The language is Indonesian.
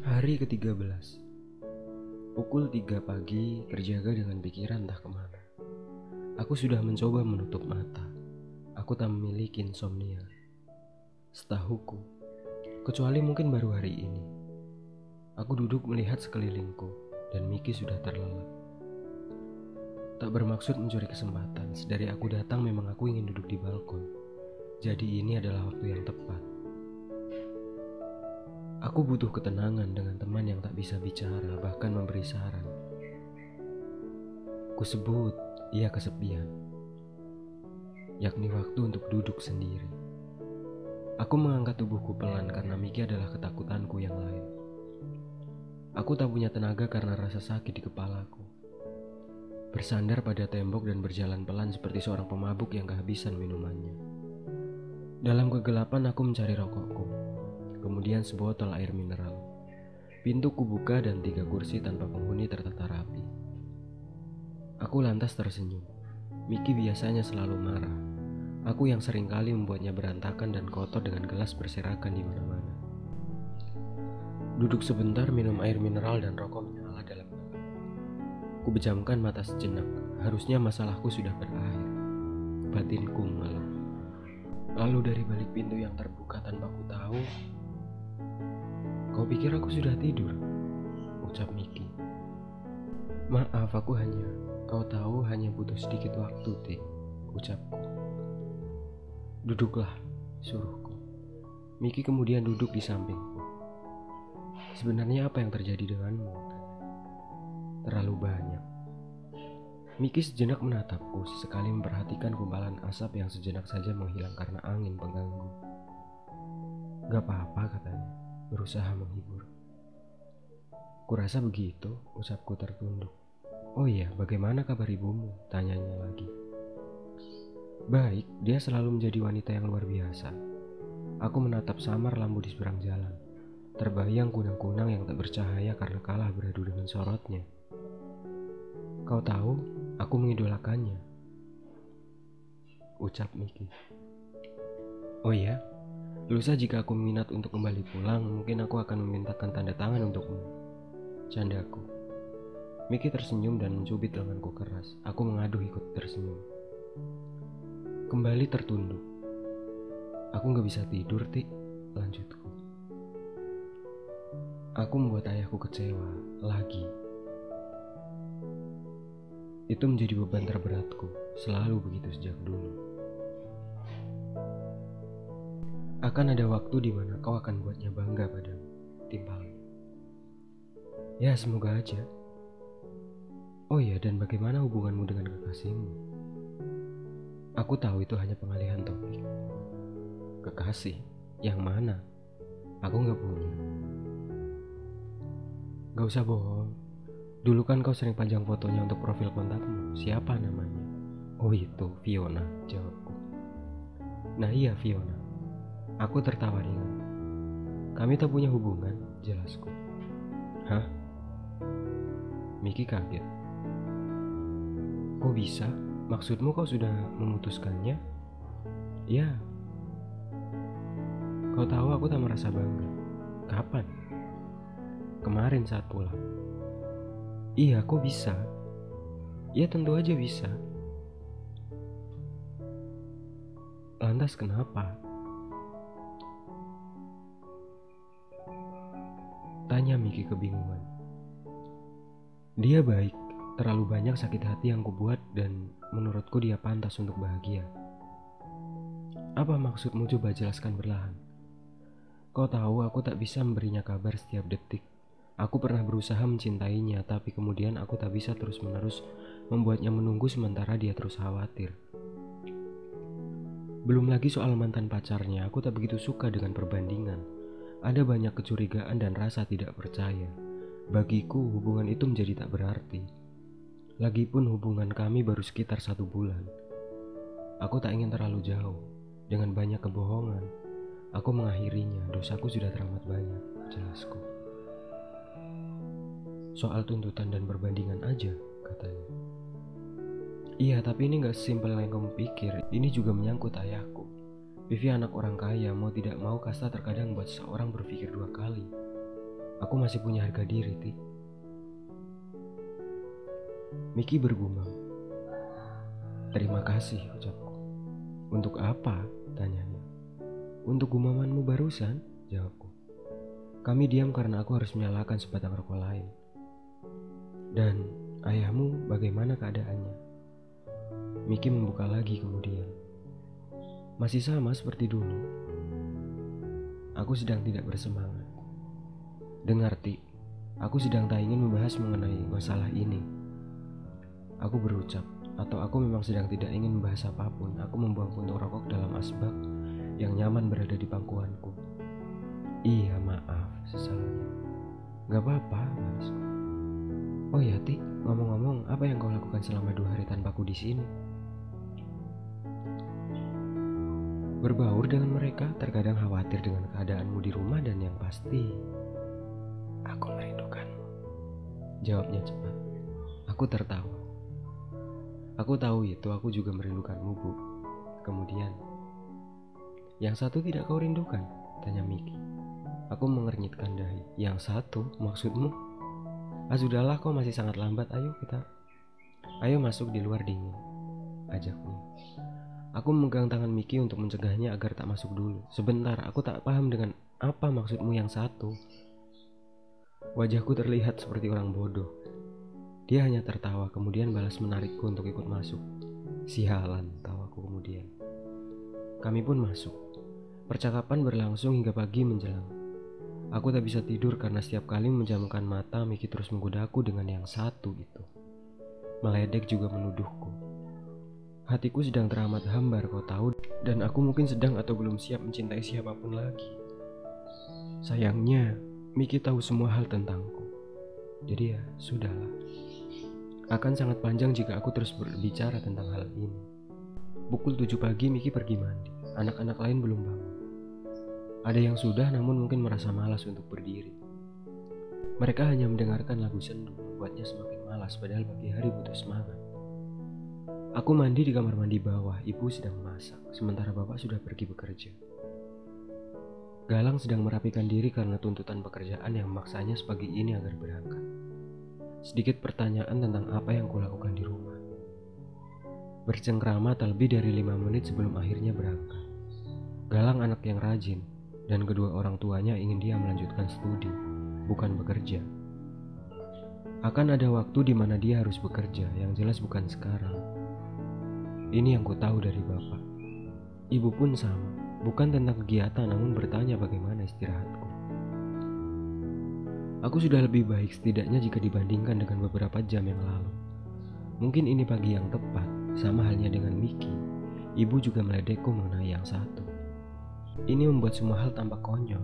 Hari ke-13. Pukul 3 pagi terjaga dengan pikiran entah ke mana. Aku sudah mencoba menutup mata. Aku tak memiliki insomnia. Setahuku Kecuali mungkin baru hari ini. Aku duduk melihat sekelilingku Dan Miki sudah terlelap. Tak bermaksud mencuri kesempatan. Sedari aku datang memang aku ingin duduk di balkon. Jadi ini adalah waktu yang tepat Aku butuh ketenangan dengan teman yang tak bisa bicara, bahkan memberi saran. Ku sebut ia kesepian, yakni waktu untuk duduk sendiri. Aku mengangkat tubuhku pelan karena Miki adalah ketakutanku yang lain. Aku tak punya tenaga karena rasa sakit di kepalaku. Bersandar pada tembok dan berjalan pelan seperti seorang pemabuk yang kehabisan minumannya. Dalam kegelapan aku mencari rokokku kemudian sebotol air mineral. Pintu kubuka dan tiga kursi tanpa penghuni tertata rapi. Aku lantas tersenyum. Miki biasanya selalu marah. Aku yang sering kali membuatnya berantakan dan kotor dengan gelas berserakan di mana-mana. Duduk sebentar minum air mineral dan rokok menyala dalam gelap. Ku bejamkan mata sejenak. Harusnya masalahku sudah berakhir. Batinku mengeluh. Lalu dari balik pintu yang terbuka tanpa ku tahu, Kau pikir aku sudah tidur? Ucap Miki. Maaf, aku hanya, kau tahu hanya butuh sedikit waktu, Tik. Ucapku. Duduklah, suruhku. Miki kemudian duduk di sampingku. Sebenarnya apa yang terjadi denganmu? Terlalu banyak. Miki sejenak menatapku, sesekali memperhatikan kumpalan asap yang sejenak saja menghilang karena angin pengganggu. Gak apa-apa katanya berusaha menghibur. Kurasa begitu, usapku tertunduk. Oh iya, bagaimana kabar ibumu? Tanyanya lagi. Baik, dia selalu menjadi wanita yang luar biasa. Aku menatap samar lampu di seberang jalan. Terbayang kunang-kunang yang tak bercahaya karena kalah beradu dengan sorotnya. Kau tahu, aku mengidolakannya. Ucap Miki. Oh iya, Lusa jika aku minat untuk kembali pulang, mungkin aku akan memintakan tanda tangan untukmu. Candaku. Miki tersenyum dan mencubit lenganku keras. Aku mengadu ikut tersenyum. Kembali tertunduk. Aku gak bisa tidur, Tik. Lanjutku. Aku membuat ayahku kecewa. Lagi. Itu menjadi beban terberatku. Selalu begitu sejak dulu. Akan ada waktu di mana kau akan buatnya bangga padamu, timpalmu. Ya, semoga aja. Oh iya, dan bagaimana hubunganmu dengan kekasihmu? Aku tahu itu hanya pengalihan topik. Kekasih? Yang mana? Aku nggak punya. Gak usah bohong. Dulu kan kau sering panjang fotonya untuk profil kontakmu. Siapa namanya? Oh itu, Fiona, jawabku. Nah iya, Fiona. Aku tertawa ringan. Kami tak punya hubungan, jelasku. Hah? Miki kaget. Kok bisa? Maksudmu kau sudah memutuskannya? Ya. Kau tahu aku tak merasa bangga. Kapan? Kemarin saat pulang. Iya, kok bisa? Ya tentu aja bisa. Lantas kenapa? Tanya Miki kebingungan. Dia baik, terlalu banyak sakit hati yang kubuat dan menurutku dia pantas untuk bahagia. Apa maksudmu coba jelaskan berlahan? Kau tahu aku tak bisa memberinya kabar setiap detik. Aku pernah berusaha mencintainya, tapi kemudian aku tak bisa terus-menerus membuatnya menunggu sementara dia terus khawatir. Belum lagi soal mantan pacarnya, aku tak begitu suka dengan perbandingan. Ada banyak kecurigaan dan rasa tidak percaya. Bagiku, hubungan itu menjadi tak berarti. Lagipun hubungan kami baru sekitar satu bulan. Aku tak ingin terlalu jauh. Dengan banyak kebohongan, aku mengakhirinya. Dosaku sudah teramat banyak, jelasku. Soal tuntutan dan perbandingan aja, katanya. Iya, tapi ini gak sesimpel yang kamu pikir. Ini juga menyangkut ayahku. Vivi anak orang kaya, mau tidak mau kasta terkadang buat seseorang berpikir dua kali. Aku masih punya harga diri, Ti. Miki bergumam. Terima kasih, ucapku. Untuk apa? Tanyanya. Untuk gumamanmu barusan, jawabku. Kami diam karena aku harus menyalakan sebatang rokok lain. Dan ayahmu bagaimana keadaannya? Miki membuka lagi kemudian. Masih sama seperti dulu. Aku sedang tidak bersemangat. Dengar, Ti. Aku sedang tak ingin membahas mengenai masalah ini. Aku berucap, atau aku memang sedang tidak ingin membahas apa pun. Aku membuang puntung rokok dalam asbak yang nyaman berada di pangkuanku. Iya, maaf, sesalahnya. Gak apa-apa, balasku. Oh ya, Ti, ngomong-ngomong, apa yang kau lakukan selama dua hari tanpaku di sini? Berbaur dengan mereka, terkadang khawatir dengan keadaanmu di rumah dan yang pasti, aku merindukanmu. Jawabnya cepat. Aku tertawa. Aku tahu itu, aku juga merindukanmu, Bu. Kemudian, yang satu tidak kau rindukan? Tanya Miki. Aku mengernyitkan dahi. Yang satu, maksudmu? Ah sudahlah, kau masih sangat lambat. Ayo kita, ayo masuk di luar dingin. Ajaknya. Aku memegang tangan Miki untuk mencegahnya agar tak masuk dulu. Sebentar, aku tak paham dengan apa maksudmu yang satu. Wajahku terlihat seperti orang bodoh. Dia hanya tertawa, kemudian balas menarikku untuk ikut masuk. Sialan, tawaku kemudian. Kami pun masuk. Percakapan berlangsung hingga pagi menjelang. Aku tak bisa tidur karena setiap kali menjamkan mata, Miki terus menggodaku dengan yang satu itu. Meledek juga menuduhku. Hatiku sedang teramat hambar kau tahu dan aku mungkin sedang atau belum siap mencintai siapa pun lagi. Sayangnya, Miki tahu semua hal tentangku. Jadi ya, sudahlah. Akan sangat panjang jika aku terus berbicara tentang hal ini. Pukul 7 pagi Miki pergi mandi. Anak-anak lain belum bangun. Ada yang sudah namun mungkin merasa malas untuk berdiri. Mereka hanya mendengarkan lagu sendu membuatnya semakin malas padahal pagi hari butuh semangat. Aku mandi di kamar mandi bawah, ibu sedang masak, sementara bapak sudah pergi bekerja. Galang sedang merapikan diri karena tuntutan pekerjaan yang memaksanya sepagi ini agar berangkat. Sedikit pertanyaan tentang apa yang kulakukan di rumah. Bercengkrama terlebih dari lima menit sebelum akhirnya berangkat. Galang anak yang rajin, dan kedua orang tuanya ingin dia melanjutkan studi, bukan bekerja. Akan ada waktu di mana dia harus bekerja, yang jelas bukan sekarang. Ini yang ku tahu dari bapak. Ibu pun sama, bukan tentang kegiatan namun bertanya bagaimana istirahatku. Aku sudah lebih baik setidaknya jika dibandingkan dengan beberapa jam yang lalu. Mungkin ini pagi yang tepat, sama halnya dengan Miki. Ibu juga meledekku mengenai yang satu. Ini membuat semua hal tampak konyol.